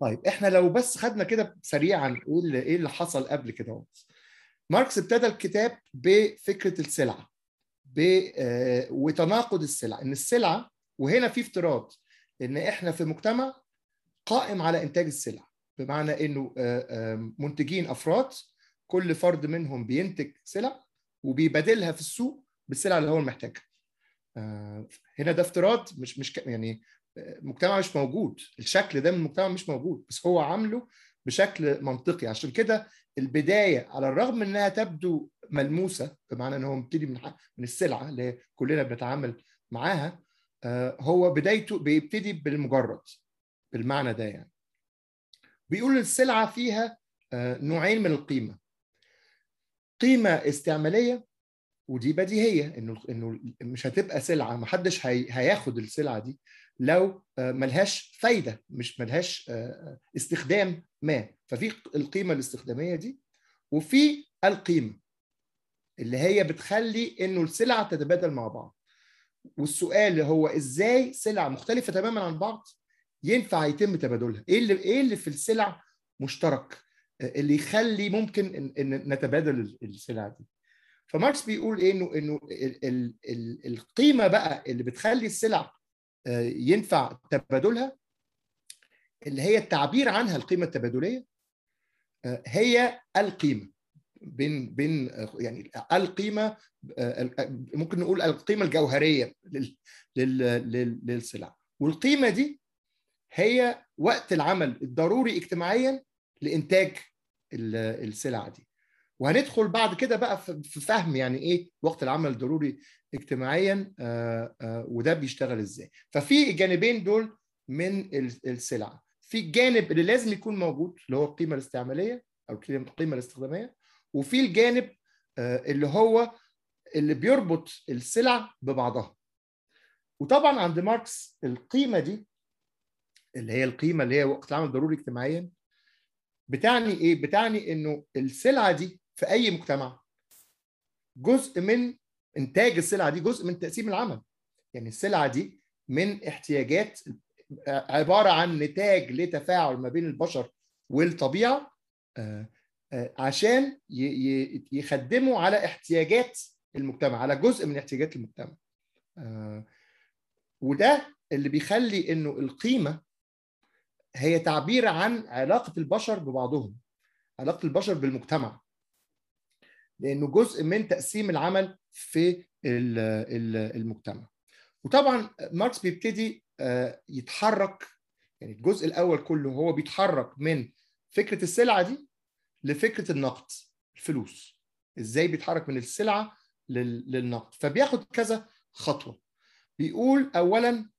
طيب إحنا لو بس خدنا كده سريعا إيه اللي حصل قبل كده ماركس ابتدى الكتاب بفكرة السلعة ب آه، وتناقض السلع إن السلعة وهنا في افتراض إن إحنا في مجتمع قائم على إنتاج السلع بمعنى إنه آه، منتجين أفراد كل فرد منهم بينتج سلع وبيبادلها في السوق بالسلع اللي هو محتاجها. آه، هنا ده افتراض مش مش يعني مجتمع مش موجود. الشكل ده من المجتمع مش موجود بس هو عامله بشكل منطقي. عشان كده البداية على الرغم إنها تبدو ملموسة بمعنى إن هو مبتدي من من السلعة اللي كلنا بنتعامل معاها آه، هو بدايته بيبتدي بالمجرد بالمعنى ده يعني. بيقول السلعة فيها آه، نوعين من القيمة. قيمة استعمالية ودي بديهية إنه إنه مش هتبقى سلعة ما حدش هي هياخد السلعة دي. لو آه، ملهاش فايدة مش ملهاش آه، استخدام ما. ففي القيمة الاستخدامية دي وفي القيمة اللي هي بتخلي إنه السلع تتبادل مع بعض. والسؤال هو إزاي سلع مختلفة تماما عن بعض ينفع يتم تبادلها؟ إيه اللي إيه اللي في السلع مشترك آه، اللي يخلي ممكن إن, نتبادل السلع دي؟ فماركس بيقول إنه إنه ال- ال- ال- القيمة بقى اللي بتخلي السلع آه، ينفع تبادلها اللي هي التعبير عنها القيمة التبادلية آه، هي القيمة. بين بين آه، يعني القيمة آه، ممكن نقول القيمة الجوهرية لل- لل- لل- للسلع والقيمة دي هي وقت العمل الضروري اجتماعيا لإنتاج ال- السلع دي. وهندخل بعد كده بقى في فهم يعني إيه وقت العمل الضروري اجتماعيا آه، آه، وده بيشتغل إزاي. ففي الجانبين دول من ال- السلع. في الجانب اللي لازم يكون موجود اللي هو القيمة الاستعمالية أو القيمة الاستخدامية وفي الجانب آه، اللي هو اللي بيربط السلع ببعضها. وطبعا عند ماركس القيمة دي اللي هي القيمة اللي هي وقت العمل الضروري اجتماعيا بتعني إيه؟ بتعني إنه السلعة دي في أي مجتمع. جزء من إنتاج السلعة دي جزء من تقسيم العمل. يعني السلعة دي من احتياجات عبارة عن نتاج لتفاعل ما بين البشر والطبيعة آه، آه، عشان يخدموا على احتياجات المجتمع على جزء من احتياجات المجتمع. آه، وده اللي بيخلي إنه القيمة هي تعبير عن علاقة البشر ببعضهم علاقة البشر بالمجتمع. لأنه جزء من تقسيم العمل في ال- ال- المجتمع. وطبعا ماركس بيبتدي آه، يتحرك يعني الجزء الأول كله هو بيتحرك من فكرة السلعة دي لفكرة النقد الفلوس. إزاي بيتحرك من السلعة لل- للنقد. فبياخد كذا خطوة. بيقول اولا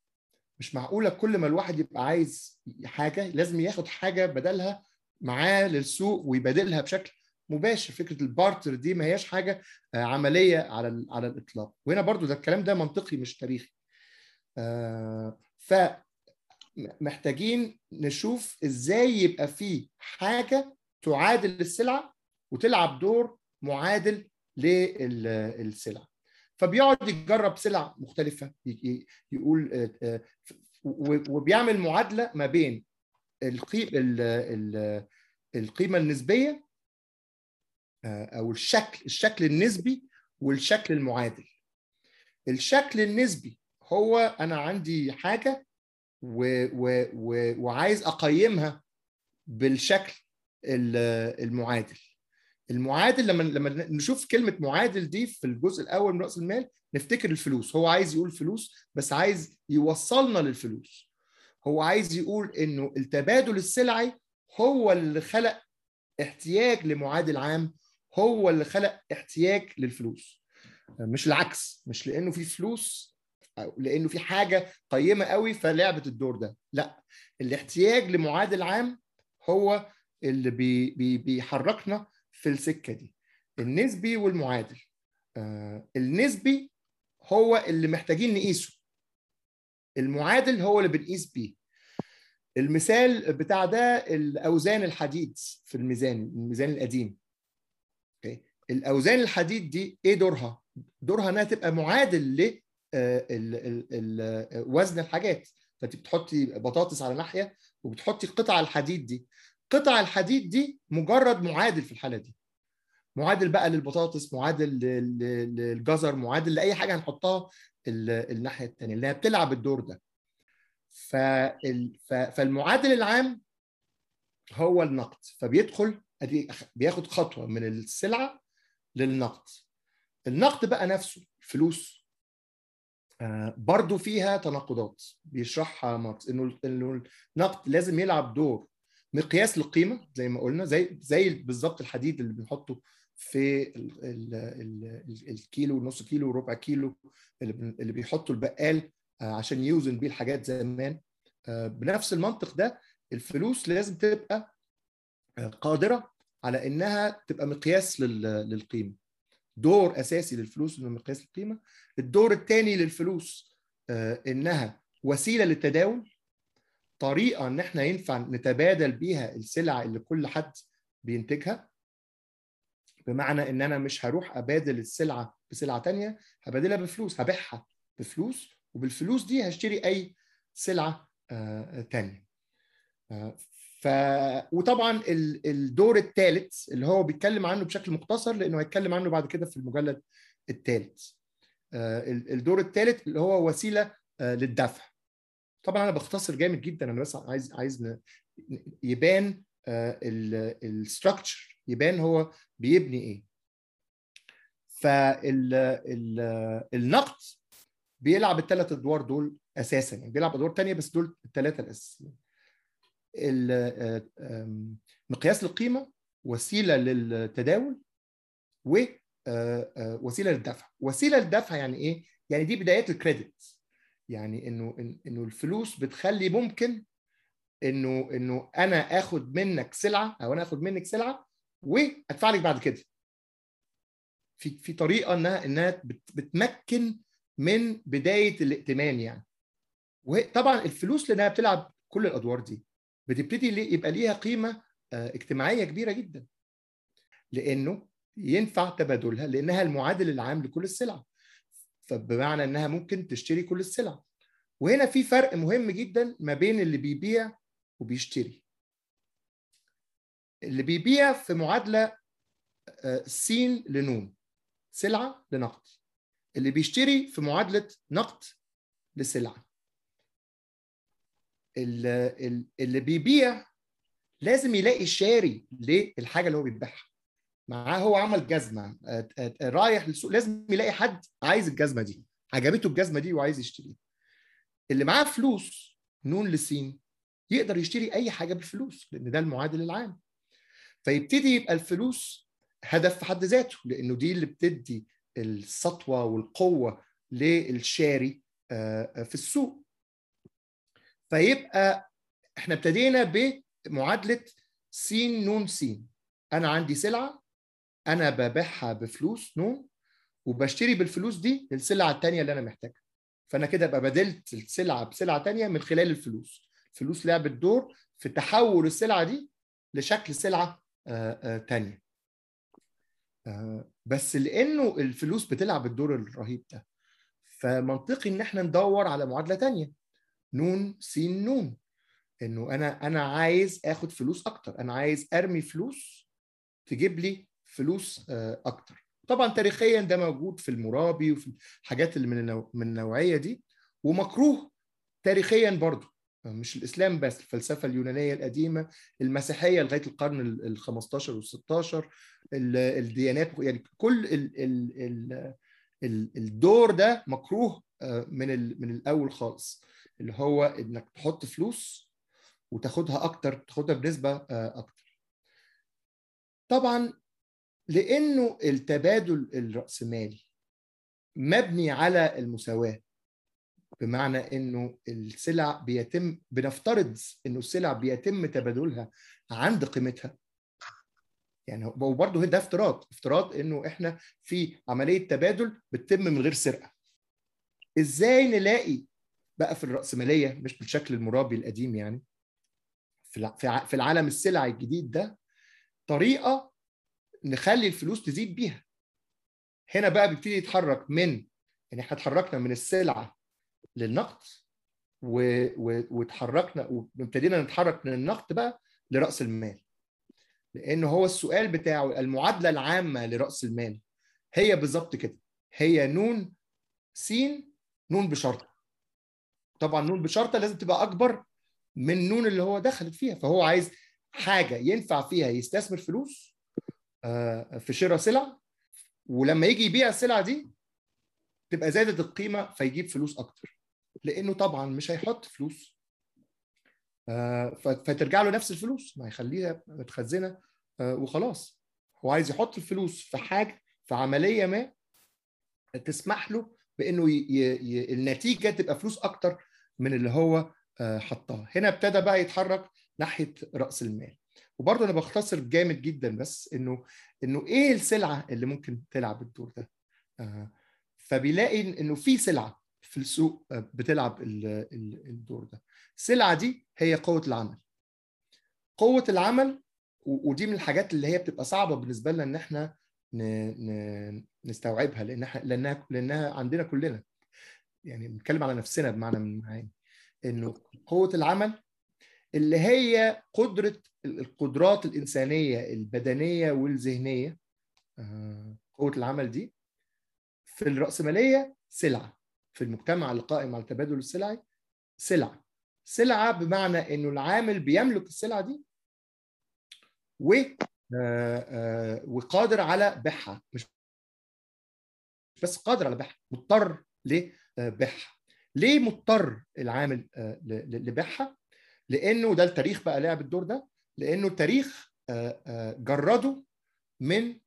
مش معقولة كل ما الواحد يبقى عايز حاجة لازم ياخد حاجة بدلها معاه للسوق ويبادلها بشكل مباشر. فكرة البارتر دي ما هياش حاجة آه، عملية على على الإطلاق. وهنا برضو ده الكلام ده منطقي مش تاريخي. آه، ف محتاجين نشوف إزاي يبقى في حاجة تعادل السلعة وتلعب دور معادل للسلع فبيقعد يجرب سلع مختلفة يقول آه، وبيعمل معادلة ما بين القيمه القيمة النسبية أو الشكل الشكل النسبي والشكل المعادل. الشكل النسبي هو أنا عندي حاجة و و و وعايز أقيمها بالشكل ال- المعادل. المعادل لما لما نشوف كلمة معادل دي في الجزء الأول من رأس المال نفتكر الفلوس. هو عايز يقول فلوس بس عايز يوصلنا للفلوس. هو عايز يقول إنه التبادل السلعي هو اللي خلق احتياج لمعادل عام هو اللي خلق احتياج للفلوس. مش العكس مش لأنه في فلوس أو لأنه في حاجة قيمة قوي فلعبت الدور ده. لا الاحتياج لمعادل عام هو اللي بي بي بيحركنا في السكة دي. النسبي والمعادل. آه النسبي هو اللي محتاجين نقيسه. المعادل هو اللي بنقيس بيه. المثال بتاع ده الأوزان الحديد في الميزان الميزان القديم. الأوزان الحديد دي إيه دورها؟ دورها إنها تبقى معادل ل وزن الحاجات. فأنت بتحطي بطاطس على ناحية وبتحطي قطع الحديد دي. قطع الحديد دي مجرد معادل في الحالة دي. معادل بقى للبطاطس معادل للجزر معادل لأي حاجة هنحطها الناحية الثانية اللي هي بتلعب الدور ده. فالمعادل العام هو النقد. فبيدخل بياخد خطوة من السلعة للنقد. النقد بقى نفسه فلوس برضو فيها تناقضات. بيشرحها ماركس إنه إنه النقد لازم يلعب دور. مقياس للقيمة زي ما قلنا زي زي بالظبط الحديد اللي بنحطه في ال ال ال الكيلو نص كيلو ربع كيلو اللي بيحطه البقال عشان يوزن بيه الحاجات زمان. بنفس المنطق ده الفلوس لازم تبقى قادرة على إنها تبقى مقياس للقيمة. دور أساسي للفلوس إنه مقياس القيمه الدور الثاني للفلوس إنها وسيلة للتداول طريقة إن إحنا ينفع نتبادل بيها السلع اللي كل حد بينتجها. بمعنى إن أنا مش هروح أبادل السلعة بسلعة تانية هبادلها بفلوس هبيعها بفلوس وبالفلوس دي هشتري أي سلعة تانية. ف وطبعا الدور الثالث اللي هو بيتكلم عنه بشكل مختصر لأنه هيتكلم عنه بعد كده في المجلد الثالث الدور الثالث اللي هو وسيلة للدفع. طبعا أنا بختصر جامد جدا أنا بس عايز عايز يبان الستراكشر يبان هو بيبني إيه. فالنقد بيلعب الثلاث أدوار دول أساسا. يعني بيلعب أدوار ثانية بس دول الثلاثه الأساسيين. مقياس القيمه وسيلة للتداول ووسيله للدفع. وسيلة للدفع يعني إيه؟ يعني دي بدايات الكريدت يعني إنه إنه الفلوس بتخلي ممكن إنه إنه أنا آخد منك سلعة أو أنا آخد منك سلعة وأدفع لك بعد كده. في في طريقة إنها إنها بتمكن من بداية الائتمان يعني. وطبعا الفلوس لأنها بتلعب كل الأدوار دي. بتبتدي يبقى ليها قيمة اجتماعية كبيرة جدا. لأنه ينفع تبادلها لأنها المعادل العام لكل السلع. فبمعنى إنها ممكن تشتري كل السلع. وهنا في فرق مهم جدا ما بين اللي بيبيع وبيشتري. اللي بيبيع في معادلة س لنون سلعة لنقد. اللي بيشتري في معادلة نقد لسلعة. اللي بيبيع لازم يلاقي شاري للحاجة اللي هو بيبيعها معاه هو عمل جزمة رايح للسوق لازم يلاقي حد عايز الجزمة دي عجبته الجزمة دي وعايز يشتريها. اللي معاه فلوس نون لسين يقدر يشتري أي حاجة بالفلوس لأن ده المعادل العام. فيبتدي يبقى الفلوس هدف في حد ذاته لأنه دي اللي بتدي السطوة والقوة للشاري في السوق. فيبقى إحنا ابتدينا بمعادلة س نون س أنا عندي سلعة أنا ببيعها بفلوس نون وبشتري بالفلوس دي السلعه الثانية اللي أنا محتاجها. فأنا كده ابقى بدلت السلعة بسلعة ثانية من خلال الفلوس. الفلوس لعبت دور في تحول السلعة دي لشكل سلعة ثانية بس لأنه الفلوس بتلعب الدور الرهيب ده فمنطقي إن إحنا ندور على معادلة ثانية نون س نون. إنه أنا أنا عايز آخد فلوس أكتر. أنا عايز أرمي فلوس تجيب لي فلوس أكتر. طبعا تاريخيا ده موجود في المرابي وفي الحاجات اللي من من النوعية دي ومكروه تاريخيا برضه مش الإسلام بس الفلسفة اليونانية القديمة المسيحية لغاية القرن ال 15 وال 16 الديانات يعني كل ال ال ال الدور ده مكروه من من الأول خالص اللي هو إنك تحط فلوس وتاخدها أكتر تاخدها بنسبة أكتر. طبعا لأنه التبادل الرأسمالي مبني على المساواة بمعنى إنه السلع بيتم بنفترض إنه السلع بيتم تبادلها عند قيمتها. يعني وبرضه ده افتراض افتراض إنه إحنا في عملية تبادل بتتم من غير سرقة. إزاي نلاقي بقى في الرأسمالية مش بالشكل المرابي القديم يعني في العالم السلعي الجديد ده طريقة نخلي الفلوس تزيد بيها. هنا بقى بيبتدي يتحرك من يعني إحنا اتحركنا من السلعه للنقد وتحركنا وابتدينا نتحرك من النقد بقى لرأس المال. لأن هو السؤال بتاعه المعادلة العامة لرأس المال هي بالظبط كده. هي نون س نون بشرطة. طبعا نون بشرطة لازم تبقى أكبر من نون اللي هو دخلت فيها. فهو عايز حاجة ينفع فيها يستثمر فلوس في شراء سلع. ولما يجي يبيع السلعه دي تبقى زادت القيمة فيجيب فلوس أكتر. لأنه طبعا مش هيحط فلوس فترجع له نفس الفلوس. ما هيخليها متخزنة وخلاص. هو عايز يحط الفلوس في حاجة في عملية ما تسمح له بانه ي... ي... النتيجة تبقى فلوس أكتر من اللي هو حطها. هنا ابتدى بقى يتحرك ناحية رأس المال. وبرضه أنا بختصر جامد جدا بس إنه إنه إيه السلعة اللي ممكن تلعب الدور ده؟ فبيلاقي إنه في سلعة في السوق بتلعب الدور ده. السلعة دي هي قوة العمل. قوة العمل ودي من الحاجات اللي هي بتبقى صعبة بالنسبة لنا إن إحنا نستوعبها لانها لأنها لأنها عندنا كلنا. يعني بنتكلم على نفسنا بمعنى من المعاني إنه قوة العمل اللي هي قدرة القدرات الإنسانية البدنية والذهنية قوة العمل دي في الرأسمالية سلعة. في المجتمع القائم على التبادل السلعي سلعة. سلعة بمعنى إنه العامل بيملك السلعة دي و وقادر على بيعها. مش بس قادر على بيعها مضطر لبيعها ليه مضطر العامل لبيعها؟ لأنه ده التاريخ بقى لعب الدور ده لأنه التاريخ جرده من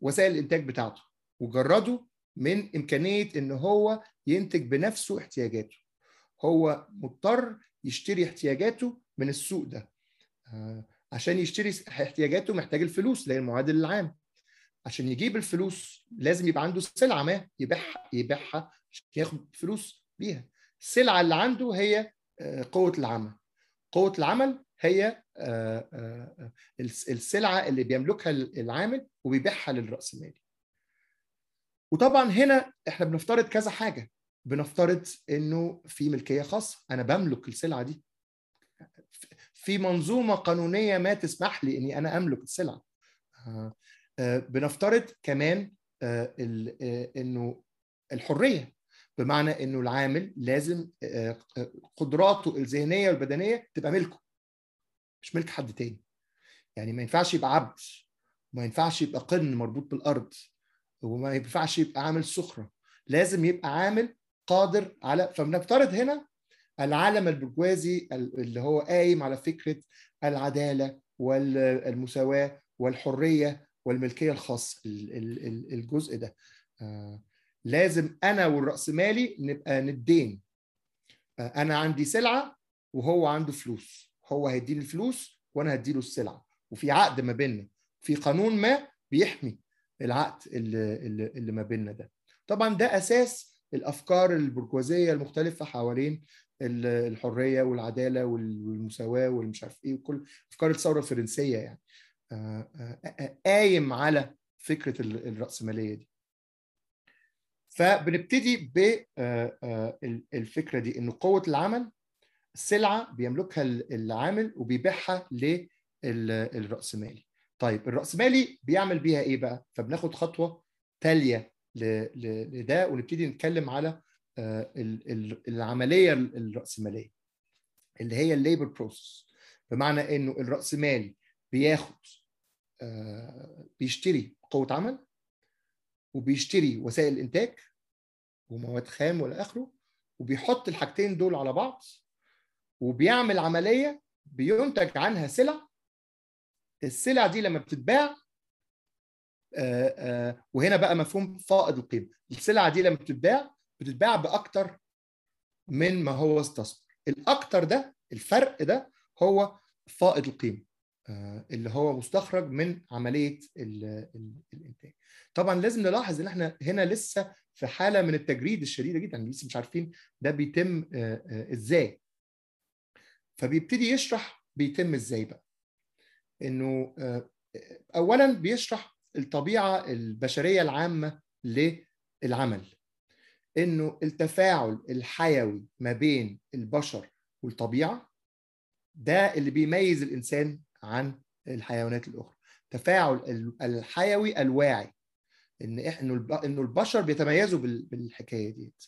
وسائل الإنتاج بتاعته وجرده من إمكانية إن هو ينتج بنفسه احتياجاته. هو مضطر يشتري احتياجاته من السوق ده عشان يشتري احتياجاته محتاج الفلوس هي المعادل العام. عشان يجيب الفلوس لازم يبقى عنده سلعة ما يبيعها يبيعها عشان ياخد فلوس بيها. السلعة اللي عنده هي قوة العمل. قوة العمل هي السلعة اللي بيملكها العامل وبيبيعها للراسمالي وطبعا هنا إحنا بنفترض كذا حاجة. بنفترض إنه في ملكية خاصة. أنا بملك السلعة دي. في منظومة قانونية ما تسمح لي إني أنا أملك السلعة. بنفترض كمان إنه الحرية بمعنى إنه العامل لازم قدراته الذهنية والبدنية تبقى ملكه مش ملك حد تاني. يعني ما ينفعش يبقى عبد ما ينفعش يبقى قن مربوط بالأرض وما ينفعش يبقى عامل سخرة. لازم يبقى عامل قادر على فبنفترض هنا العالم البرجوازي اللي هو قايم على فكرة العدالة والمساواة والحرية والملكية الخاصه الجزء ده. لازم أنا والراسمالي نبقى ندين. أنا عندي سلعة وهو عنده فلوس. هو هيديني الفلوس وأنا هديله السلعة. وفي عقد ما بيننا. في قانون ما بيحمي العقد اللي, اللي ما بيننا ده. طبعا ده أساس الأفكار البرجوازية المختلفة حوالين الحرية والعدالة والمساواة والمش عارف إيه وكل أفكار الثورة الفرنسية يعني. قايم على فكرة الرأسمالية دي. فبنبتدي بالفكرة دي انه قوة العمل السلعة بيملكها العامل وبيبيعها للراسمالي طيب الرأسمالي بيعمل بيها إيه بقى؟ فبناخد خطوة تالية لده ونبتدي نتكلم على العملية الرأسمالية اللي هي ال labor process بمعنى إنه الرأسمالي بياخد بيشتري قوة عمل وبيشتري وسائل إنتاج ومواد خام والى آخره وبيحط الحاجتين دول على بعض وبيعمل عملية بينتج عنها سلع. السلع دي لما بتتباع وهنا بقى مفهوم فائض القيمة. السلعه دي لما بتتباع بتتباع بأكتر من ما هو استثمر. الأكتر ده الفرق ده هو فائض القيمة. اللي هو مستخرج من عملية الإنتاج. طبعا لازم نلاحظ إن إحنا هنا لسه في حالة من التجريد الشديدة جدا لسه مش عارفين ده بيتم إزاي. فبيبتدي يشرح بيتم إزاي بقى. إنه اولا بيشرح الطبيعة البشرية العامة للعمل. إنه التفاعل الحيوي ما بين البشر والطبيعة ده اللي بيميز الإنسان عن الحيوانات الأخرى. التفاعل الحيوي الواعي إن إنه إنه البشر بيتميزوا بالحكاية ديت.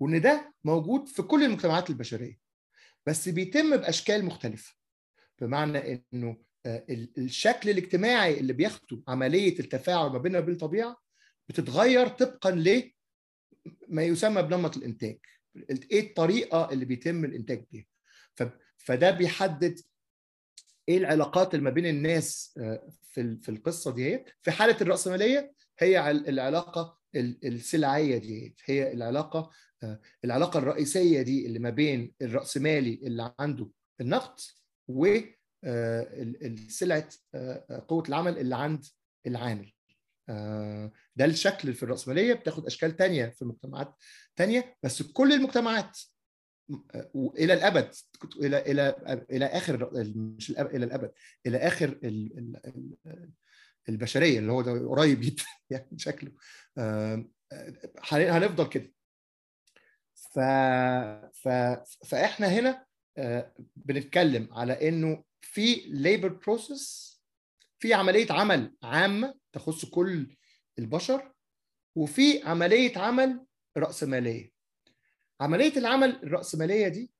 وإن ده موجود في كل المجتمعات البشرية بس بيتم بأشكال مختلفة. بمعنى إنه الشكل الاجتماعي اللي بياخده عملية التفاعل ما بيننا وبين الطبيعة بتتغير طبقا ل ما يسمى بنمط الإنتاج. إيه الطريقة اللي بيتم الإنتاج بيها؟ فده بيحدد إيه العلاقات اللي ما بين الناس في في القصة دي في حالة الرأسمالية هي العلاقة السلعية دي هي العلاقة العلاقة الرئيسية دي اللي ما بين الرأسمالي اللي عنده النقد و سلعة قوة العمل اللي عند العامل. ده الشكل في الرأسمالية بتاخد أشكال تانية في مجتمعات تانية بس كل المجتمعات وإلى الأبد إلى إلى إلى آخر مش إلى الأبد إلى آخر البشرية اللي هو ده قريب جدا يعني شكله. هنفضل كده. ف... ف... فإحنا هنا بنتكلم على إنه في labor process في عملية عمل عامة تخص كل البشر وفي عملية عمل رأسمالية. عملية العمل الرأسمالية دي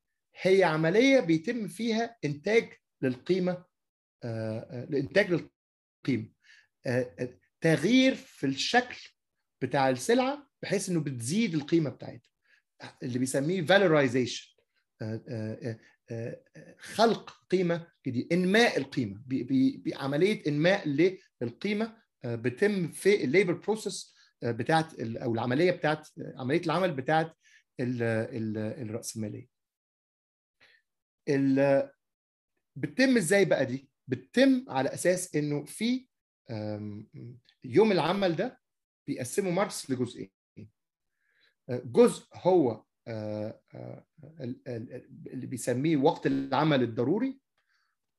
هي عملية بيتم فيها إنتاج للقيمة الانتاج للقيمة. تغيير في الشكل بتاع السلعة بحيث إنه بتزيد القيمة بتاعتها. اللي بيسميه valorization. خلق قيمة جديدة إنماء القيمة. بعمليه إنماء للقيمة بتم في ال labor process بتاعت أو العملية بتاعت عملية العمل بتاعت الرأسمالية. بتتم إزاي بقى دي؟ بتتم على أساس إنه في يوم العمل ده بيقسمه ماركس لجزئين. جزء هو اللي بيسميه وقت العمل الضروري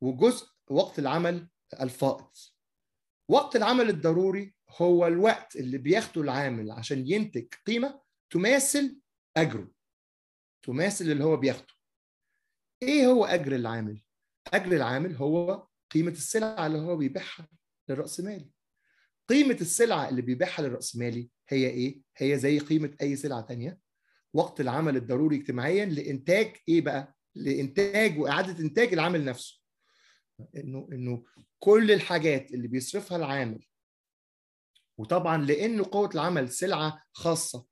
وجزء وقت العمل الفائض. وقت العمل الضروري هو الوقت اللي بياخده العامل عشان ينتج قيمة تماثل أجره تماثل اللي هو بياخده إيه هو أجر العامل؟ أجر العامل هو قيمة السلعة اللي هو بيبيعها للرأسمالي قيمة السلعة اللي بيبيعها للرأسمالي هي إيه؟ هي زي قيمة أي سلعة تانية وقت العمل الضروري اجتماعيا لإنتاج إيه بقى؟ لإنتاج وإعادة إنتاج العامل نفسه إنه إنه كل الحاجات اللي بيصرفها العامل وطبعا لأنه قوة العمل سلعة خاصة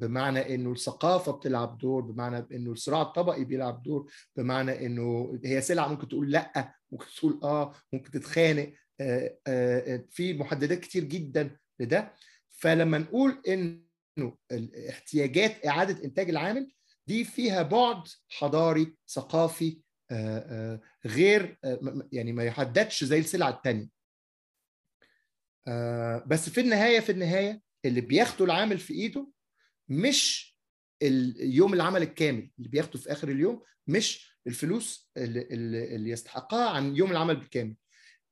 بمعنى إنه الثقافة بتلعب دور بمعنى إنه الصراع الطبقي بيلعب دور بمعنى إنه هي سلعة ممكن تقول لأ ممكن تقول آه ممكن تتخانق في محددات كتير جدا لده. فلما نقول إنه احتياجات إعادة إنتاج العامل دي فيها بعد حضاري ثقافي غير يعني ما يحددش زي السلعه الثانية بس في النهاية في النهاية اللي بياخده العامل في ايده مش اليوم العمل الكامل اللي بياخده في آخر اليوم مش الفلوس اللي, اللي يستحقها عن يوم العمل بالكامل.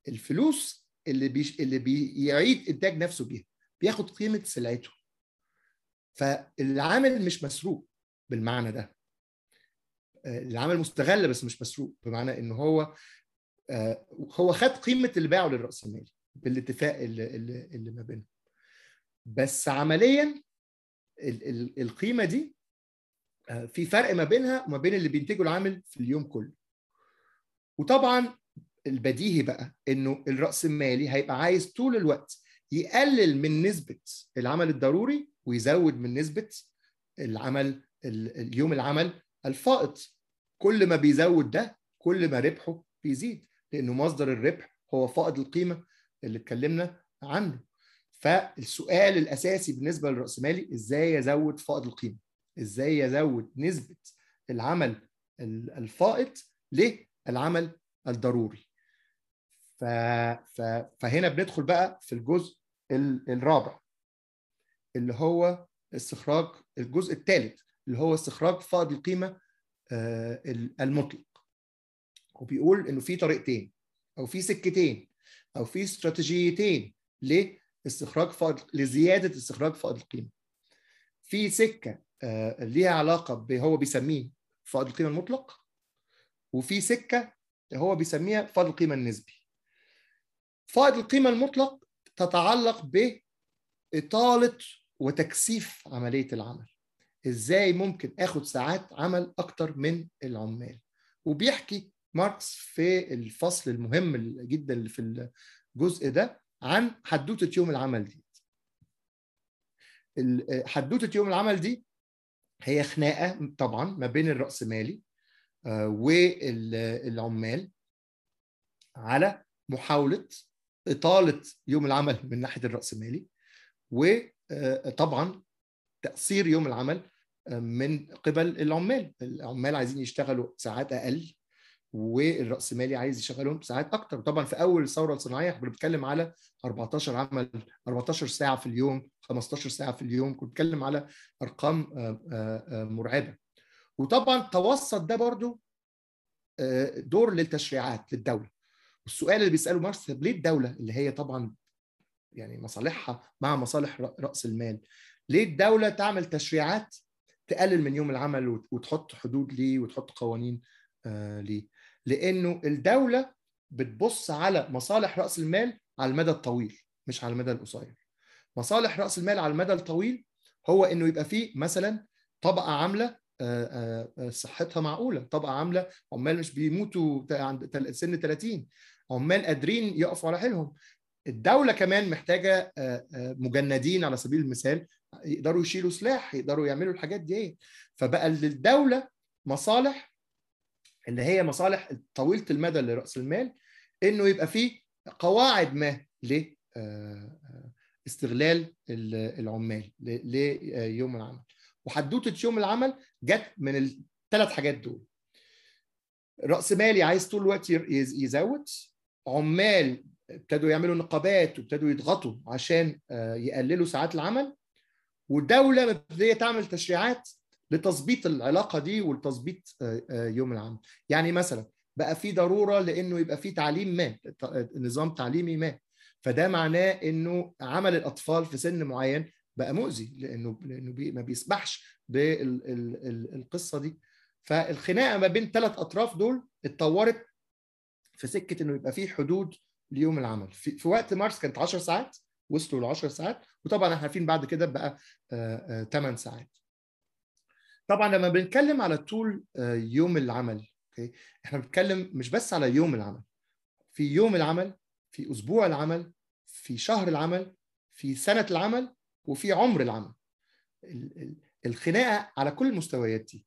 الفلوس اللي بي اللي بيعيد إنتاج نفسه بيها بياخد قيمة سلعته. فالعامل مش مسروق بالمعنى ده. العمل مستغل بس مش مسروق بمعنى إن هو هو خد قيمة اللي باعه للراسمالي بالاتفاق اللي, اللي ما بينهم. بس عمليا القيمة دي في فرق ما بينها وما بين اللي بينتجه العامل في اليوم كله. وطبعا البديهي بقى إنه الراسمالي هيبقى عايز طول الوقت يقلل من نسبة العمل الضروري ويزود من نسبة العمل اليوم العمل الفائض. كل ما بيزود ده كل ما ربحه بيزيد لأنه مصدر الربح هو فائض القيمة اللي اتكلمنا عنه. فالسؤال الأساسي بالنسبة للراسمالي إزاي يزود فائض القيمة؟ إزاي يزود نسبة العمل الفائض للعمل الضروري؟ ف... ف... فهنا بندخل بقى في الجزء الرابع اللي هو استخراج الجزء الثالث اللي هو استخراج فائض القيمة المطلق. وبيقول إنه في طريقتين أو في سكتين أو في استراتيجيتين لاستخراج فائض لزيادة استخراج فائض القيمة. في سكة ليها علاقة بهو بيسميه فائض القيمة المطلق وفي سكة هو بيسميها فائض القيمة النسبي. فائض القيمة المطلق تتعلق باطاله وتكثيف عملية العمل. إزاي ممكن آخد ساعات عمل أكتر من العمال؟ وبيحكي ماركس في الفصل المهم جدا في الجزء ده عن حدوتة يوم العمل دي. حدوتة يوم العمل دي هي خناقة طبعا ما بين الرأسمالي والعمال على محاولة إطالة يوم العمل من ناحية الرأسمالي وطبعا تقصير يوم العمل من قبل العمال. العمال عايزين يشتغلوا ساعات أقل والرأسمالي عايز يشغلهم ساعات أكتر. طبعا في أول الثوره الصناعية إحنا بنتكلم على 14 عمل 14 ساعة في اليوم 15 ساعة في اليوم كنت بتكلم على أرقام مرعبة. وطبعا توسط ده برضو دور للتشريعات للدولة. والسؤال اللي بيسأله ماركس ليه الدولة اللي هي طبعا يعني مصالحها مع مصالح رأس المال ليه الدولة تعمل تشريعات تقلل من يوم العمل وتحط حدود ليه وتحط قوانين ليه؟ لأنه الدولة بتبص على مصالح رأس المال على المدى الطويل مش على المدى القصير. مصالح رأس المال على المدى الطويل هو إنه يبقى فيه مثلا طبقة عاملة صحتها معقولة طبقة عاملة عمال مش بيموتوا عند سن 30 عمال قادرين يقفوا على حيلهم. الدولة كمان محتاجة مجندين على سبيل المثال يقدروا يشيلوا سلاح يقدروا يعملوا الحاجات دي فبقى للدولة مصالح اللي هي مصالح طويلة المدى لرأس المال إنه يبقى فيه قواعد ما ل استغلال العمال ليوم العمل. وحدوتة يوم العمل جت من الثلاث حاجات دول. رأس مالي عايز طول الوقت يزود عمال ابتدوا يعملوا نقابات وابتدوا يضغطوا عشان يقللوا ساعات العمل والدولة مبتديه تعمل تشريعات لتظبيط العلاقة دي ولتظبيط يوم العمل. يعني مثلا بقى في ضرورة لإنه يبقى في تعليم ما نظام تعليمي ما. فده معناه إنه عمل الأطفال في سن معين بقى مؤذي لإنه لإنه بي ما بيسمحش بالقصة دي. فالخناقة ما بين ثلاث أطراف دول اتطورت في سكة إنه يبقى في حدود ليوم العمل. في, في وقت مارس كانت 10 ساعات وصلوا ل 10 ساعات وطبعا إحنا عارفين بعد كده بقى 8 ساعات. طبعا لما بنتكلم على طول يوم العمل أوكي؟ إحنا بنتكلم مش بس على يوم العمل. في يوم العمل في أسبوع العمل في شهر العمل في سنة العمل وفي عمر العمل. الخناقة على كل المستويات دي.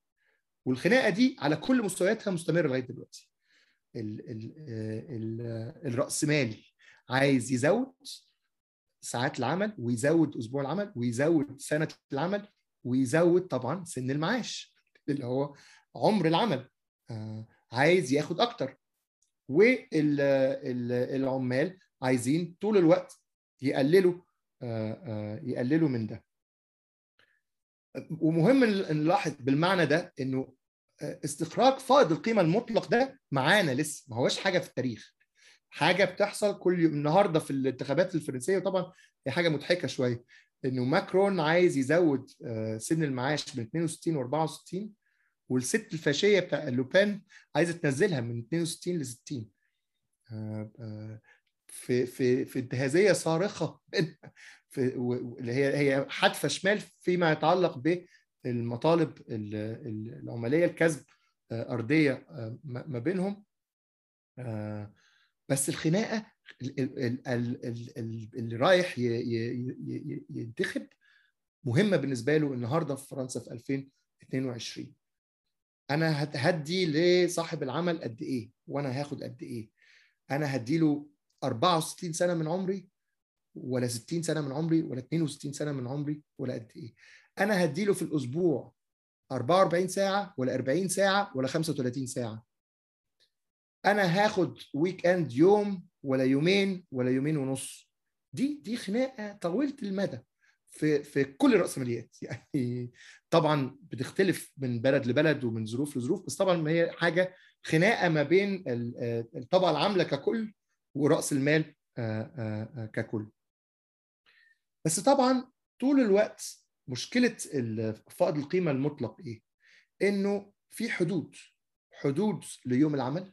والخناقة دي على كل مستوياتها مستمرة لغاية دلوقتي. ال ال ال الرأسمالي عايز يزود ساعات العمل ويزود أسبوع العمل ويزود سنة العمل ويزود طبعا سن المعاش اللي هو عمر العمل عايز ياخد أكتر. والعمال عايزين طول الوقت يقللوا يقللوا من ده. ومهم نلاحظ بالمعنى ده إنه استخراج فائض القيمة المطلق ده معانا لسه ما هوش حاجة في التاريخ. حاجة بتحصل كل يوم. النهارده في الانتخابات الفرنسية وطبعا هي حاجة مضحكة شوية. إنه ماكرون عايز يزود سن المعاش من 62 و 64 والست الفاشية بتاع لوبان عايزة تنزلها من 62 ل 60 في في في انتهازية صارخة اللي هي هي حادفة شمال فيما يتعلق بالمطالب العماليه الكسب أرضية ما بينهم. بس الخناقة اللي رايح ينتخب مهمة بالنسبة له النهارده في فرنسا في 2022 أنا هدي لصاحب العمل قد إيه؟ وأنا هاخد قد إيه؟ أنا هدي له 64 سنة من عمري ولا 60 سنة من عمري ولا 62 سنة من عمري ولا قد إيه؟ أنا هدي له في الأسبوع 44 ساعة ولا 40 ساعة ولا 35 ساعة. أنا هاخد weekend يوم ولا يومين ولا يومين ونص. دي دي خناقة طويلة المدى في في كل الراسماليات يعني طبعا بتختلف من بلد لبلد ومن ظروف لظروف بس طبعا هي حاجة خناقة ما بين الطبقة العاملة ككل ورأس المال ككل. بس طبعا طول الوقت مشكلة فائض القيمة المطلق إيه؟ إنه في حدود حدود ليوم العمل.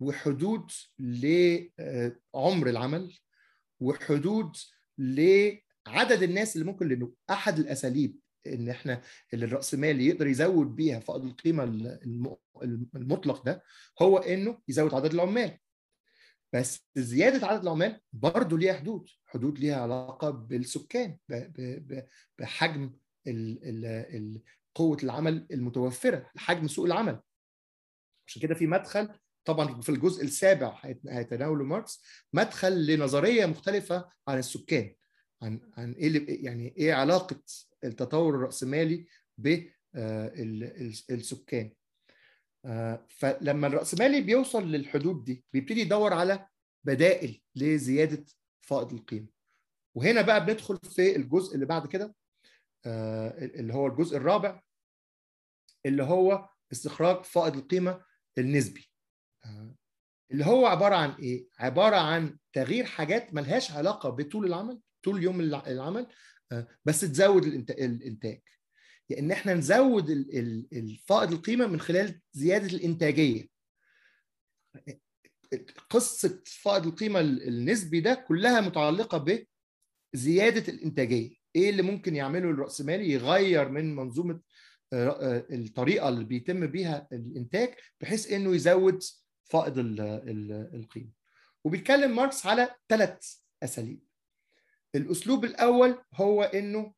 وحدود لعمر العمل وحدود لعدد الناس اللي ممكن لأنه أحد الأساليب إن إحنا اللي الرأسمالي يقدر يزود بيها فائض القيمة المطلق ده هو إنه يزود عدد العمال. بس زيادة عدد العمال برضه ليها حدود حدود ليها علاقة بالسكان بحجم قوة العمل المتوفرة حجم سوق العمل. عشان كده في مدخل طبعا في الجزء السابع هيتناوله ماركس مدخل لنظرية مختلفة عن السكان عن عن إيه يعني إيه علاقة التطور الرأسمالي بالسكان فلما الرأسمالي بيوصل للحدود دي بيبتدي يدور على بدائل لزيادة فائض القيمة. وهنا بقى بندخل في الجزء اللي بعد كده اللي هو الجزء الرابع اللي هو استخراج فائض القيمة النسبي. اللي هو عبارة عن إيه؟ عبارة عن تغيير حاجات ملهاش علاقة بطول العمل طول يوم العمل بس تزود الإنتاج. يعني ان إحنا نزود الفائض القيمة من خلال زيادة الإنتاجية. قصة فائض القيمة النسبي ده كلها متعلقة بزيادة الإنتاجية. إيه اللي ممكن يعمله الرأسمالي؟ يغير من منظومة الطريقة اللي بيتم بيها الإنتاج بحيث إنه يزود فائض القيمة. وبيتكلم ماركس على ثلاث أساليب. الأسلوب الأول هو إنه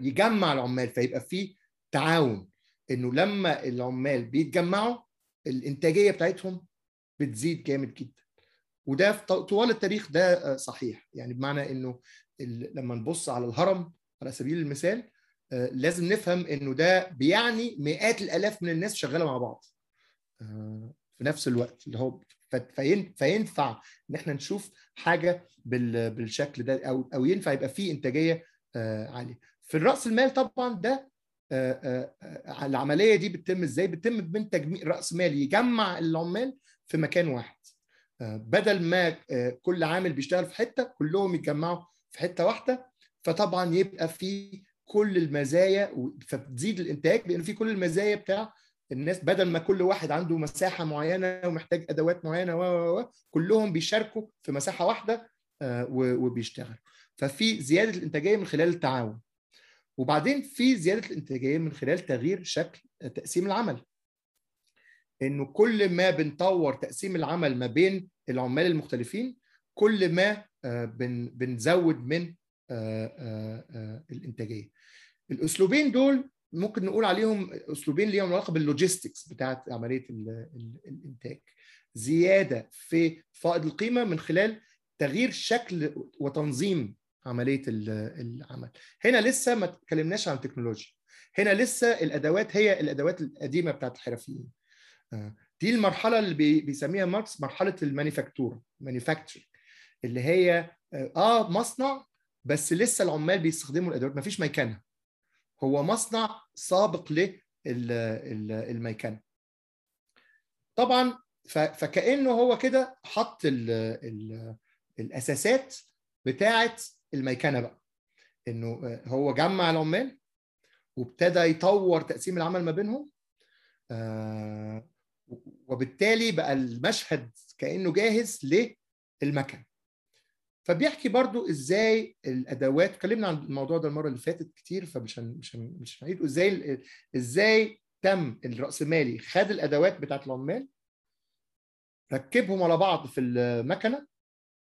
يجمع العمال فيبقى فيه تعاون. إنه لما العمال بيتجمعوا الإنتاجية بتاعتهم بتزيد جامد جدا. وده طوال التاريخ ده صحيح. يعني بمعنى إنه لما نبص على الهرم على سبيل المثال لازم نفهم إنه ده بيعني مئات الآلاف من الناس شغالة مع بعض. في نفس الوقت اللي هو فينفع إن إحنا نشوف حاجة بالشكل ده أو أو ينفع يبقى فيه إنتاجية عالية. في الراس المال طبعا ده العملية دي بتتم إزاي؟ بتتم من تجميع رأس مال يجمع العمال في مكان واحد. بدل ما كل عامل بيشتغل في حتة كلهم يتجمعوا في حتة واحدة فطبعا يبقى في كل المزايا فتزيد الإنتاج لأن في كل المزايا بتاع الناس بدل ما كل واحد عنده مساحة معينة ومحتاج أدوات معينة و كلهم بيشاركوا في مساحة واحدة وبيشتغلوا. ففي زيادة الإنتاجية من خلال التعاون. وبعدين في زيادة الإنتاجية من خلال تغيير شكل تقسيم العمل. إنه كل ما بنطور تقسيم العمل ما بين العمال المختلفين كل ما بنزود من الإنتاجية. الأسلوبين دول ممكن نقول عليهم أسلوبين ليهم علاقة بال logistics بتاعه عملية الإنتاج. زيادة في فائض القيمة من خلال تغيير شكل وتنظيم عملية العمل. هنا لسه ما اتكلمناش عن التكنولوجيا. هنا لسه الأدوات هي الأدوات القديمة بتاعت الحرفيين. دي المرحلة اللي بيسميها ماركس مرحلة المانيفاكتورا manufacture اللي هي آه مصنع بس لسه العمال بيستخدموا الأدوات ما فيش ميكنه هو مصنع سابق للميكنه طبعا فكأنه هو كده حط ال ال الأساسات بتاعه الميكنه بقى. إنه هو جمع العمال وابتدى يطور تقسيم العمل ما بينهم وبالتالي بقى المشهد كأنه جاهز للمكن. فبيحكي برضو إزاي الأدوات اتكلمنا عن الموضوع ده المرة اللي فاتت كتير فمش هن... مش هن... مش هنعيد. إزاي إزاي تم الرأسمالي خد الأدوات بتاعت العمال ركبهم على بعض في المكنة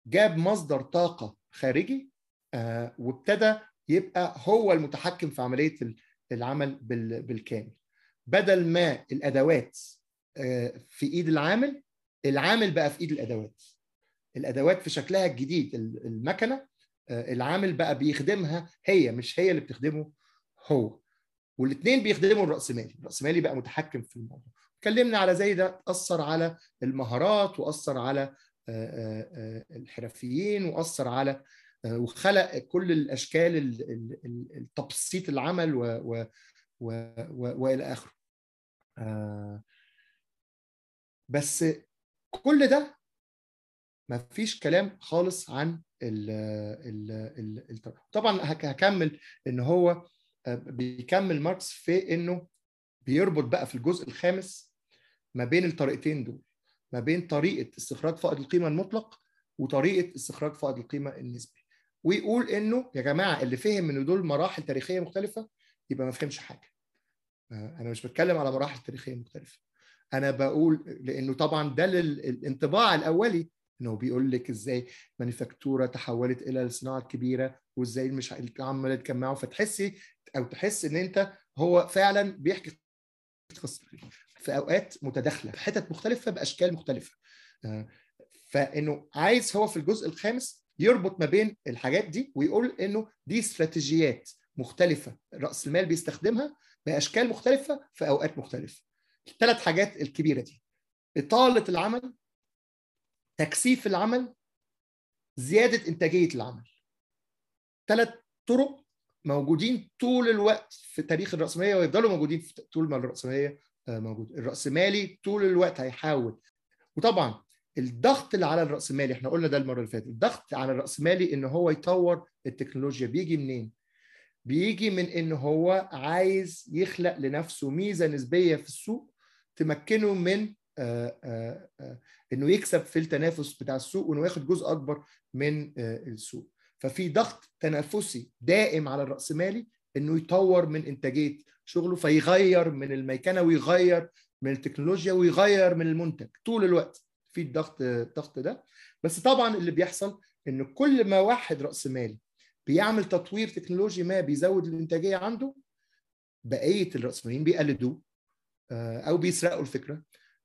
جاب مصدر طاقة خارجي آه وابتدى يبقى هو المتحكم في عملية العمل بال... بالكامل. بدل ما الأدوات آه في إيد العامل العامل بقى في إيد الأدوات. الأدوات في شكلها الجديد المكنة العامل بقى بيخدمها هي مش هي اللي بتخدمه هو. والاثنين بيخدموا الرأسمالي الرأسمالي بقى متحكم في الموضوع. اتكلمنا على زي ده أثر على المهارات وأثر على الحرفيين وأثر على وخلق كل الأشكال التبسيط العمل و, و, و, و وإلى آخره. بس كل ده ما فيش كلام خالص عن ال ال ال ال طبعا هكمل إن هو بيكمل ماركس في إنه بيربط بقى في الجزء الخامس ما بين الطريقتين دول ما بين طريقة استخراج فائض القيمة المطلق وطريقة استخراج فائض القيمة النسبي. ويقول إنه يا جماعة اللي فهم إن دول مراحل تاريخية مختلفة يبقى ما فهمش حاجة. أنا مش بتكلم على مراحل تاريخية مختلفة. أنا بقول لأنه طبعا ده الانطباع الأولي إنه بيقول لك إزاي مانيفاكتوره تحولت إلى الصناعة الكبيرة وإزاي مش عمال تجمعوا فتحسي أو تحس إن أنت هو فعلا بيحكي في أوقات متداخلة في حتت مختلفة بأشكال مختلفة. فإنه عايز هو في الجزء الخامس يربط ما بين الحاجات دي ويقول إنه دي استراتيجيات مختلفة رأس المال بيستخدمها بأشكال مختلفة في أوقات مختلفة. الثلاث حاجات الكبيرة دي إطالة العمل تكثيف العمل زيادة إنتاجية العمل. ثلاث طرق موجودين طول الوقت في تاريخ الرأسمالية ويفضلوا موجودين طول ما الرأسمالية موجود. الرأسمالي طول الوقت هيحاول. وطبعا الضغط اللي على الرأسمالي إحنا قلنا ده المرة اللي فاتت الضغط على الرأسمالي إن هو يطور التكنولوجيا. بيجي منين؟ بيجي من إن هو عايز يخلق لنفسه ميزة نسبية في السوق تمكنه من إنه يكسب في التنافس بتاع السوق وإنه ياخد جزء أكبر من السوق. ففي ضغط تنافسي دائم على الراسمالي إنه يطور من إنتاجية شغله فيغير من الميكنة ويغير من التكنولوجيا ويغير من المنتج طول الوقت. في الضغط الضغط ده. بس طبعا اللي بيحصل ان كل ما واحد رأس مالي بيعمل تطوير تكنولوجي ما بيزود الإنتاجية عنده بقية الرأسماليين بيقلدوه أو بيسرقوا الفكرة.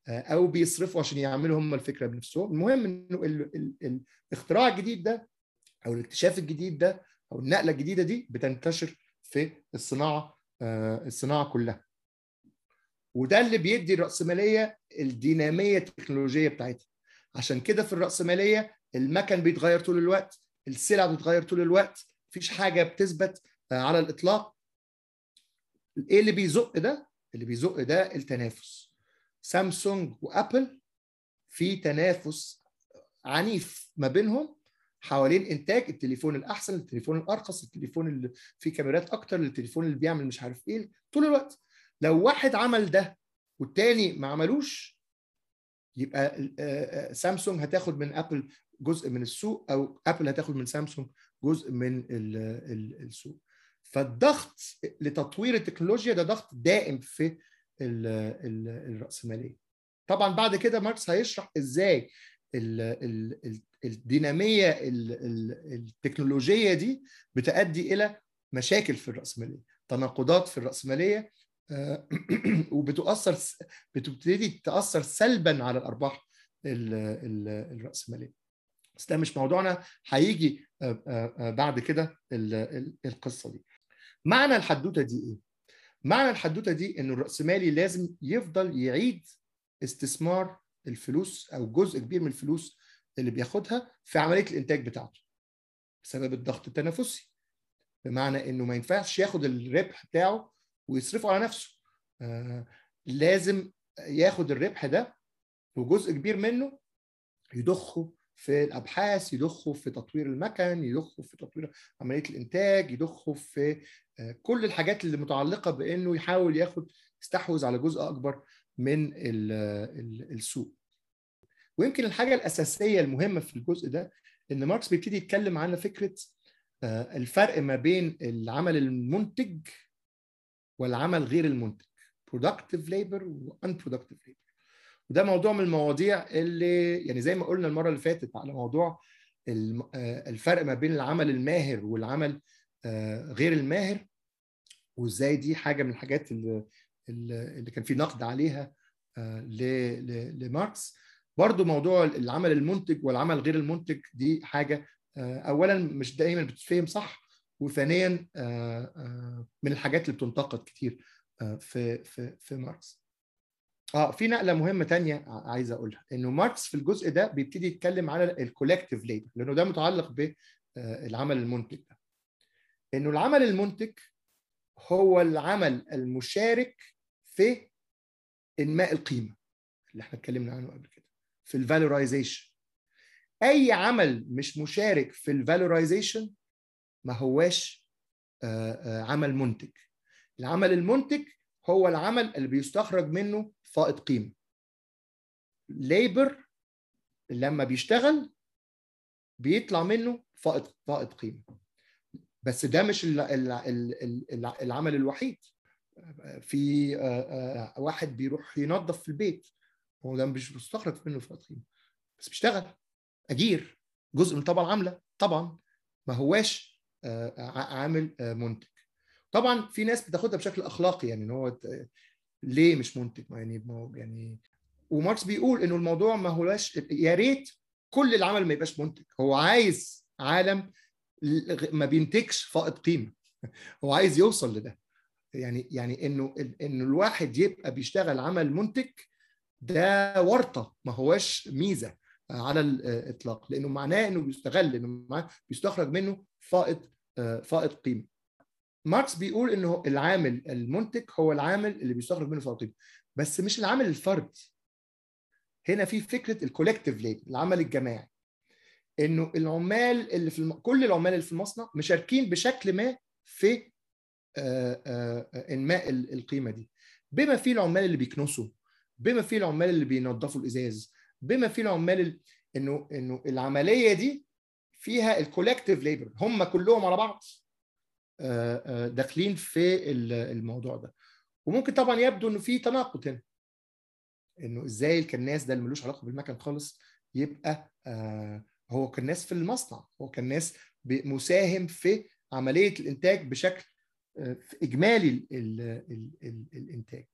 أو بيصرفوا عشان يعملوا هم الفكرة بنفسهم. المهم إنه ال ال الاختراع الجديد ده أو الاكتشاف الجديد ده أو النقلة الجديدة دي بتنتشر في الصناعة الصناعة كلها. وده اللي بيدي الرأسمالية الدينامية التكنولوجية بتاعتها. عشان كده في الرأسمالية المكن بيتغير طول الوقت السلع بتتغير طول الوقت مفيش حاجة بتثبت على الإطلاق. إيه اللي بيزق ده؟ اللي بيزق ده التنافس. سامسونج وأبل في تنافس عنيف ما بينهم حوالين إنتاج التليفون الأحسن التليفون الأرخص التليفون اللي فيه كاميرات أكتر التليفون اللي بيعمل مش عارف إيه طول الوقت. لو واحد عمل ده والتاني ما عملوش يبقى سامسونج هتاخد من أبل جزء من السوق أو أبل هتاخد من سامسونج جزء من السوق. فالضغط لتطوير التكنولوجيا ده ضغط دائم في الراسماليه طبعا بعد كده ماركس هيشرح إزاي الدينامية التكنولوجية دي بتؤدي إلى مشاكل في الراسماليه تناقضات في الراسماليه وبتؤثر بتبتدي تأثر سلبا على الأرباح الراسماليه بس ده مش موضوعنا هيجي بعد كده القصة دي. معنى الحدوتة دي إيه؟ معنى الحدوتة دي إنه الراسمالي لازم يفضل يعيد استثمار الفلوس أو جزء كبير من الفلوس اللي بياخدها في عملية الإنتاج بتاعته بسبب الضغط التنافسي. بمعنى إنه ما ينفعش ياخد الربح بتاعه ويصرفه على نفسه. آه لازم ياخد الربح ده وجزء كبير منه يضخه في الأبحاث يضخه في تطوير المكن يضخه في تطوير عملية الإنتاج يضخه في آه كل الحاجات اللي متعلقة بإنه يحاول ياخد يستحوذ على جزء أكبر من ال ال السوق. ويمكن الحاجة الأساسية المهمة في الجزء ده إن ماركس بيبتدي يتكلم عن فكرة آه الفرق ما بين العمل المنتج والعمل غير المنتج productive labor و unproductive labor. وده موضوع من المواضيع اللي يعني زي ما قلنا المرة اللي فاتت على موضوع الفرق ما بين العمل الماهر والعمل غير الماهر وازاي دي حاجة من الحاجات اللي اللي كان في نقد عليها لماركس. برضو موضوع العمل المنتج والعمل غير المنتج دي حاجة اولا مش دايما بتتفهم صح وثانيا من الحاجات اللي بتنتقد كتير في في في ماركس. آه في نقلة مهمة تانية عايز أقولها إنه ماركس في الجزء ده بيبتدي يتكلم على ال collective labor لأنه ده متعلق بالعمل المنتج ده. إنه العمل المنتج هو العمل المشارك في إنماء القيمة اللي إحنا اتكلمنا عنه قبل كده في ال valorization أي عمل مش مشارك في ال valorization ما هواش عمل منتج. العمل المنتج هو العمل اللي بيستخرج منه فائض قيمة. labor لما بيشتغل بيطلع منه فائض فائض قيمة. بس ده مش العمل الوحيد. في واحد بيروح ينظف في البيت هو ده مش بيستخرج منه فائض قيمة. بس بيشتغل. أجير. جزء من طبعا عامله طبعا. ما هواش عامل منتج. طبعا في ناس بتاخدها بشكل أخلاقي يعني إن هو ليه مش منتج يعني يعني وماركس بيقول إنه الموضوع ما هواش يا ريت كل العمل ما يبقاش منتج هو عايز عالم ما بينتجش فائض قيمة. هو عايز يوصل لده. يعني يعني إنه إنه الواحد يبقى بيشتغل عمل منتج ده ورطة ما هواش ميزة على الاطلاق لأنه معناه إنه بيستغل إنه بيستخرج منه فائض فائض قيمة. ماركس بيقول إنه العامل المنتج هو العامل اللي بيستخرج منه قيمه بس مش العامل الفردي هنا في فكرة ال collective labor العمل الجماعي. إنه العمال اللي في الم... كل العمال اللي في المصنع مشاركين بشكل ما في آآ آآ إنماء القيمة دي. بما فيه العمال اللي بيكنسوا بما فيه العمال اللي بينظفوا الإزاز بما فيه العمال اللي... إنه إنه العملية دي فيها ال collective labor هم كلهم على بعض. داخلين في الموضوع ده. وممكن طبعا يبدو إنه في تناقض هنا إنه إزاي الكناس ده اللي ملوش علاقة بالمكن خالص يبقى هو كناس في المصنع هو كناس مساهم في عملية الإنتاج بشكل إجمالي ال ال ال ال الإنتاج.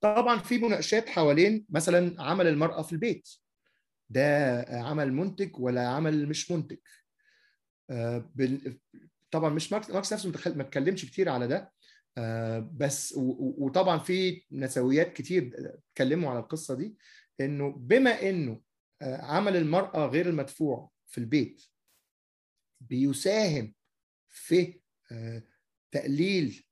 طبعا في مناقشات حوالين مثلا عمل المرأة في البيت. ده عمل منتج ولا عمل مش منتج؟ طبعا مش ماركس ماركس نفسه ما اتكلمش كتير على ده. بس وطبعا في نسويات كتير اتكلموا على القصة دي إنه بما إنه عمل المرأة غير المدفوع في البيت بيساهم في تقليل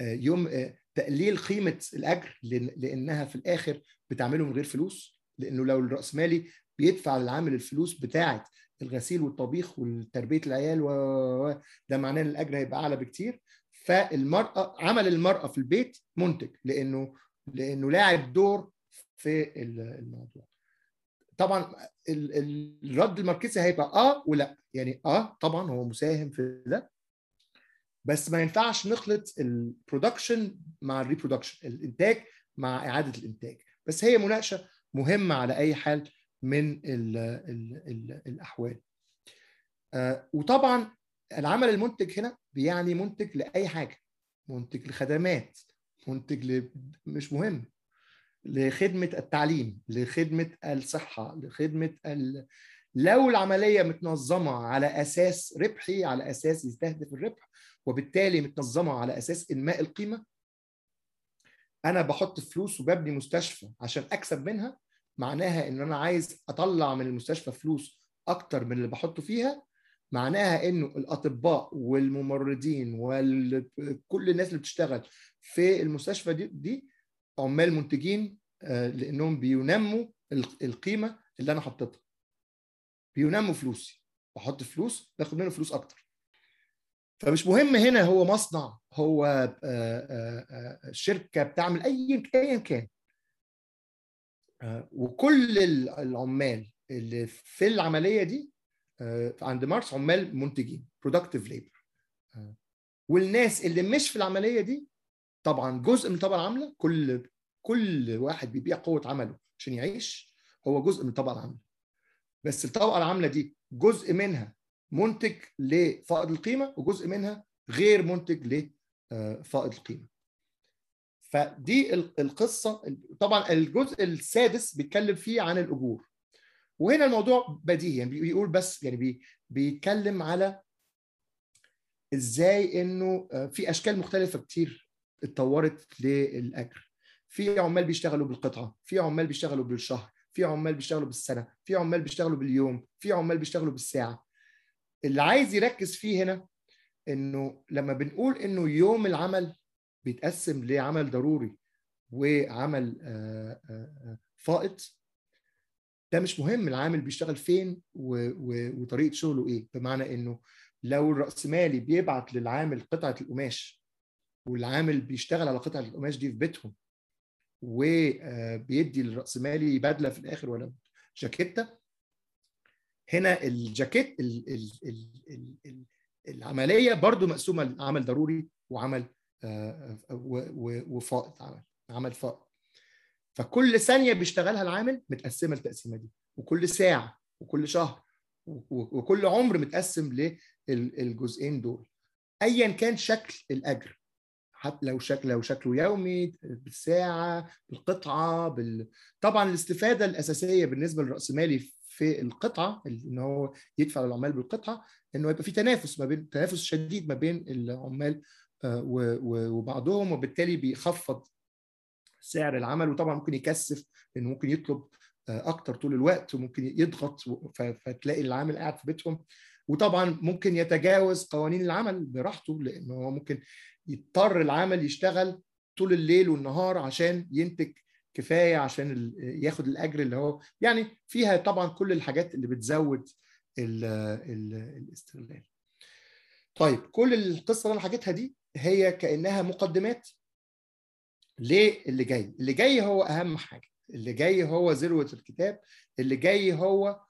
يوم تقليل قيمة الأجر لأنها في الآخر بتعمله من غير فلوس. لأنه لو الرأسمالي بيدفع للعامل الفلوس بتاعه الغسيل والطبيخ وتربيه العيال و ده معناه إن الأجر هيبقى أعلى بكتير. فالمرأة عمل المرأة في البيت منتج لأنه لأنه لاعب دور في الموضوع. طبعا الرد الماركسي هيبقى آه ولا يعني آه طبعا هو مساهم في ده. بس ما ينفعش نخلط ال production مع ال reproduction الإنتاج مع إعادة الإنتاج. بس هي مناقشة مهمة على أي حال. من ال ال ال الأحوال. آه وطبعا العمل المنتج هنا بيعني منتج لأي حاجة. منتج لخدمات منتج ل... مش مهم. لخدمة التعليم لخدمة الصحة لخدمة ال... لو العملية متنظمة على أساس ربحي على أساس يستهدف الربح وبالتالي متنظمة على أساس إنماء القيمة أنا بحط فلوس وببني مستشفى عشان أكسب منها معناها إن أنا عايز أطلع من المستشفى فلوس أكتر من اللي بحطه فيها معناها إنه الأطباء والممرضين وكل الناس اللي بتشتغل في المستشفى دي, دي عمال منتجين لأنهم بينموا القيمة اللي أنا حطيتها. بينموا فلوسي. بحط فلوس باخد منه فلوس أكتر. فمش مهم هنا هو مصنع هو شركة بتعمل اي ايا كان. وكل العمال اللي في العملية دي عند ماركس عمال منتجين productive labor. والناس اللي مش في العملية دي طبعا جزء من طبقة العامله كل كل واحد بيبيع قوة عمله عشان يعيش هو جزء من طبقة العامله بس الطبقة العاملة دي جزء منها منتج لفائض القيمة وجزء منها غير منتج لفائض القيمة. فدي القصة طبعا الجزء السادس بيتكلم فيه عن الأجور. وهنا الموضوع بديهي يعني بيقول بس يعني بي بيتكلم على إزاي إنه في أشكال مختلفة كتير اتطورت للأجر. في عمال بيشتغلوا بالقطعة في عمال بيشتغلوا بالشهر في عمال بيشتغلوا بالسنة في عمال بيشتغلوا باليوم في عمال بيشتغلوا بالساعة. اللي عايز يركز فيه هنا إنه لما بنقول إنه يوم العمل بيتقسم لعمل ضروري وعمل فائض ده مش مهم العامل بيشتغل فين. وطريقة شغله إيه بمعنى إنه لو الراسمالي بيبعت للعامل قطعة القماش والعامل بيشتغل على قطعة القماش دي في بيتهم وبيدي للراسمالي بدلة في الآخر ولا جاكيتة هنا الجاكيت ال ال ال ال ال العملية برضو مقسومة لعمل ضروري وعمل وفائض عمل عمل فائض. فكل ثانية بيشتغلها العامل متقسمة التقسيمة دي وكل ساعة وكل شهر وكل عمر متقسم للجزئين دول. ايا كان شكل الأجر. حتى لو شكل لو شكله يومي بالساعة بالقطعة بال... طبعا الاستفادة الأساسية بالنسبة للرأسمالي في القطعة إن هو يدفع للعمال بالقطعة انه يبقى في تنافس ما بين تنافس شديد ما بين العمال وبعضهم وبالتالي بيخفض سعر العمل وطبعا ممكن يكثف لأنه ممكن يطلب أكتر طول الوقت وممكن يضغط فتلاقي العامل قاعد في بيتهم وطبعا ممكن يتجاوز قوانين العمل براحته لأنه هو ممكن يضطر العامل يشتغل طول الليل والنهار عشان ينتج كفاية عشان ياخد الأجر اللي هو يعني فيها طبعا كل الحاجات اللي بتزود ال ال الاستغلال. طيب كل القصة اللي أنا حكيتها دي هي كأنها مقدمات للي جاي، اللي جاي هو أهم حاجة، اللي جاي هو ذروة الكتاب، اللي جاي هو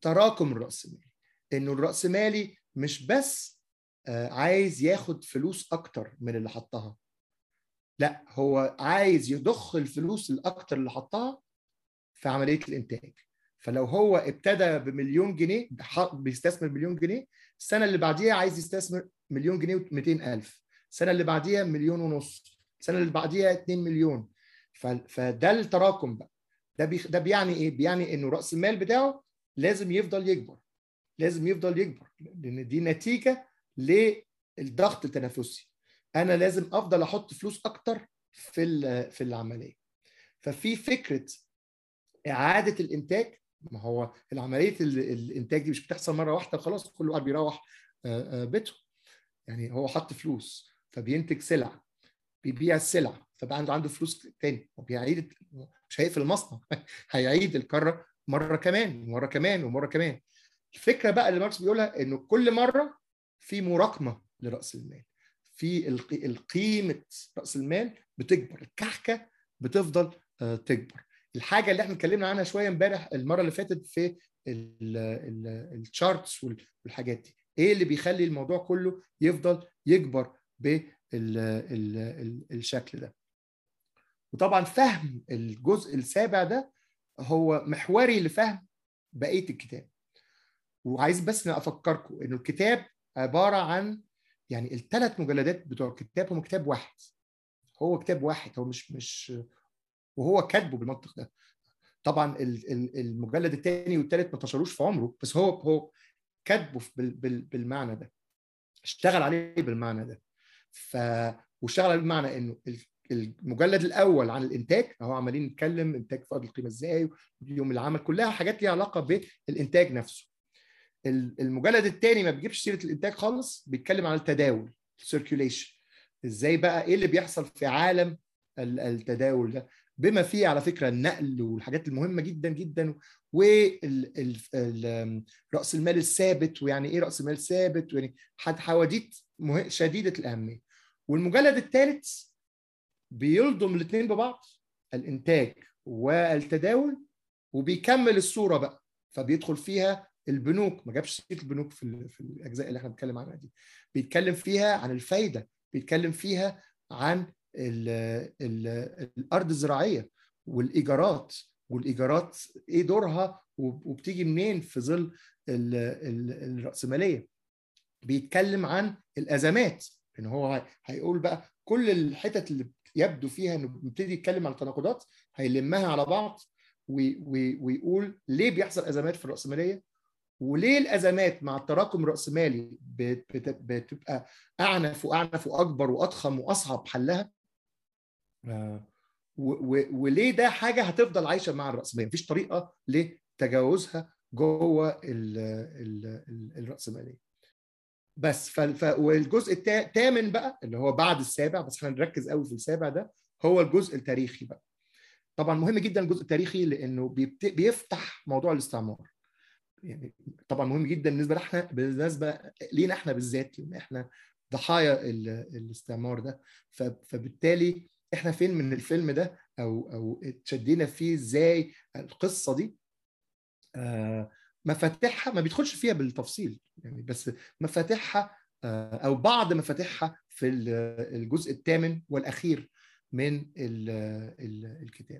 تراكم الرأسمالي. إنه الرأسمالي مش بس عايز ياخد فلوس أكتر من اللي حطها. لا هو عايز يضخ الفلوس الأكتر اللي حطها في عملية الإنتاج. فلو هو ابتدى بمليون جنيه بيستثمر مليون جنيه السنة اللي بعديها عايز يستثمر مليون جنيه و200 ألف. السنة اللي بعديها مليون ونص. السنة اللي بعديها 2 مليون. فده التراكم بقى. ده بي... ده بيعني إيه؟ بيعني إنه رأس المال بتاعه لازم يفضل يكبر. لازم يفضل يكبر. لأن دي نتيجة للضغط التنافسي. أنا لازم أفضل أحط فلوس أكتر في في العملية. ففي فكرة إعادة الإنتاج. ما هو العملية الإنتاج دي مش بتحصل مرة واحدة خلاص كل واحد بيروح بيته. يعني هو حط فلوس فبينتج سلع بيبيع السلع فبقى عنده عنده فلوس تاني وبيعيد مش هيقفل المصنع هيعيد الكره مرة كمان ومرة كمان ومرة كمان. الفكرة بقى اللي ماركس بيقولها إنه كل مرة في مراكمة لرأس المال في القيمة رأس المال بتكبر الكحكة بتفضل تكبر. الحاجة اللي إحنا اتكلمنا عنها شوية امبارح المرة اللي فاتت في ال charts والحاجات دي. إيه اللي بيخلي الموضوع كله يفضل يكبر بالشكل ده؟ وطبعا فهم الجزء السابع ده هو محوري لفهم بقية الكتاب. وعايز بس أفكركم إنه الكتاب عبارة عن يعني الثلاث مجلدات بتوع الكتاب هم كتاب واحد. هو كتاب واحد هو مش مش وهو كاتبه بالمنطق ده. طبعا المجلد الثاني والثالث ما انتشروش في عمره بس هو هو كاتبه بالمعنى ده اشتغل عليه بالمعنى ده. ف واشتغل عليه بمعنى إنه المجلد الأول عن الإنتاج أهو عمالين نتكلم إنتاج فائض القيمة إزاي يوم العمل كلها حاجات ليها علاقة بالإنتاج نفسه. المجلد الثاني ما بيجيبش سيرة الإنتاج خالص بيتكلم عن التداول السيركيوليشن إزاي بقى إيه اللي بيحصل في عالم التداول ده؟ بما فيه على فكرة النقل والحاجات المهمة جدا جدا ورأس المال الثابت ويعني إيه رأس مال ثابت؟ يعني حواديت شديدة الأهمية. والمجلد الثالث بيلضم الاثنين ببعض الإنتاج والتداول وبيكمل الصورة بقى. فبيدخل فيها البنوك ما جابش سيرة البنوك في, في الأجزاء اللي إحنا بنتكلم عنها دي. بيتكلم فيها عن الفايدة بيتكلم فيها عن ال ال الأرض الزراعيه والإيجارات والإيجارات إيه دورها وبتيجي منين في ظل الرأسمالية. بيتكلم عن الأزمات إن هو هيقول بقى كل الحتت اللي يبدو فيها إنه بيبتدي يتكلم عن التناقضات هيلمها على بعض ويقول ليه بيحصل أزمات في الرأسمالية وليه الأزمات مع التراكم الرأسمالي بتبقى أعنف وأعنف وأكبر وأضخم وأصعب حلها. وليه ده حاجة هتفضل عايشة مع الرأسمالية؟ مفيش طريقة لتجاوزها جوه الرأسمالية. بس ف... والجزء الثامن بقى اللي هو بعد السابع بس إحنا نركز قوي في السابع ده هو الجزء التاريخي بقى. طبعا مهم جدا الجزء التاريخي لأنه بيفتح موضوع الاستعمار. يعني طبعا مهم جدا بالنسبة لنا بالنسبة لينا إحنا بالذات لأن إحنا ضحايا الاستعمار ده. فبالتالي إحنا فين من الفيلم ده؟ أو أو اتشدينا فيه إزاي القصة دي؟ آه مفاتيحها ما بيدخلش فيها بالتفصيل يعني بس مفاتيحها آه أو بعض مفاتيحها في الجزء الثامن والأخير من الكتاب.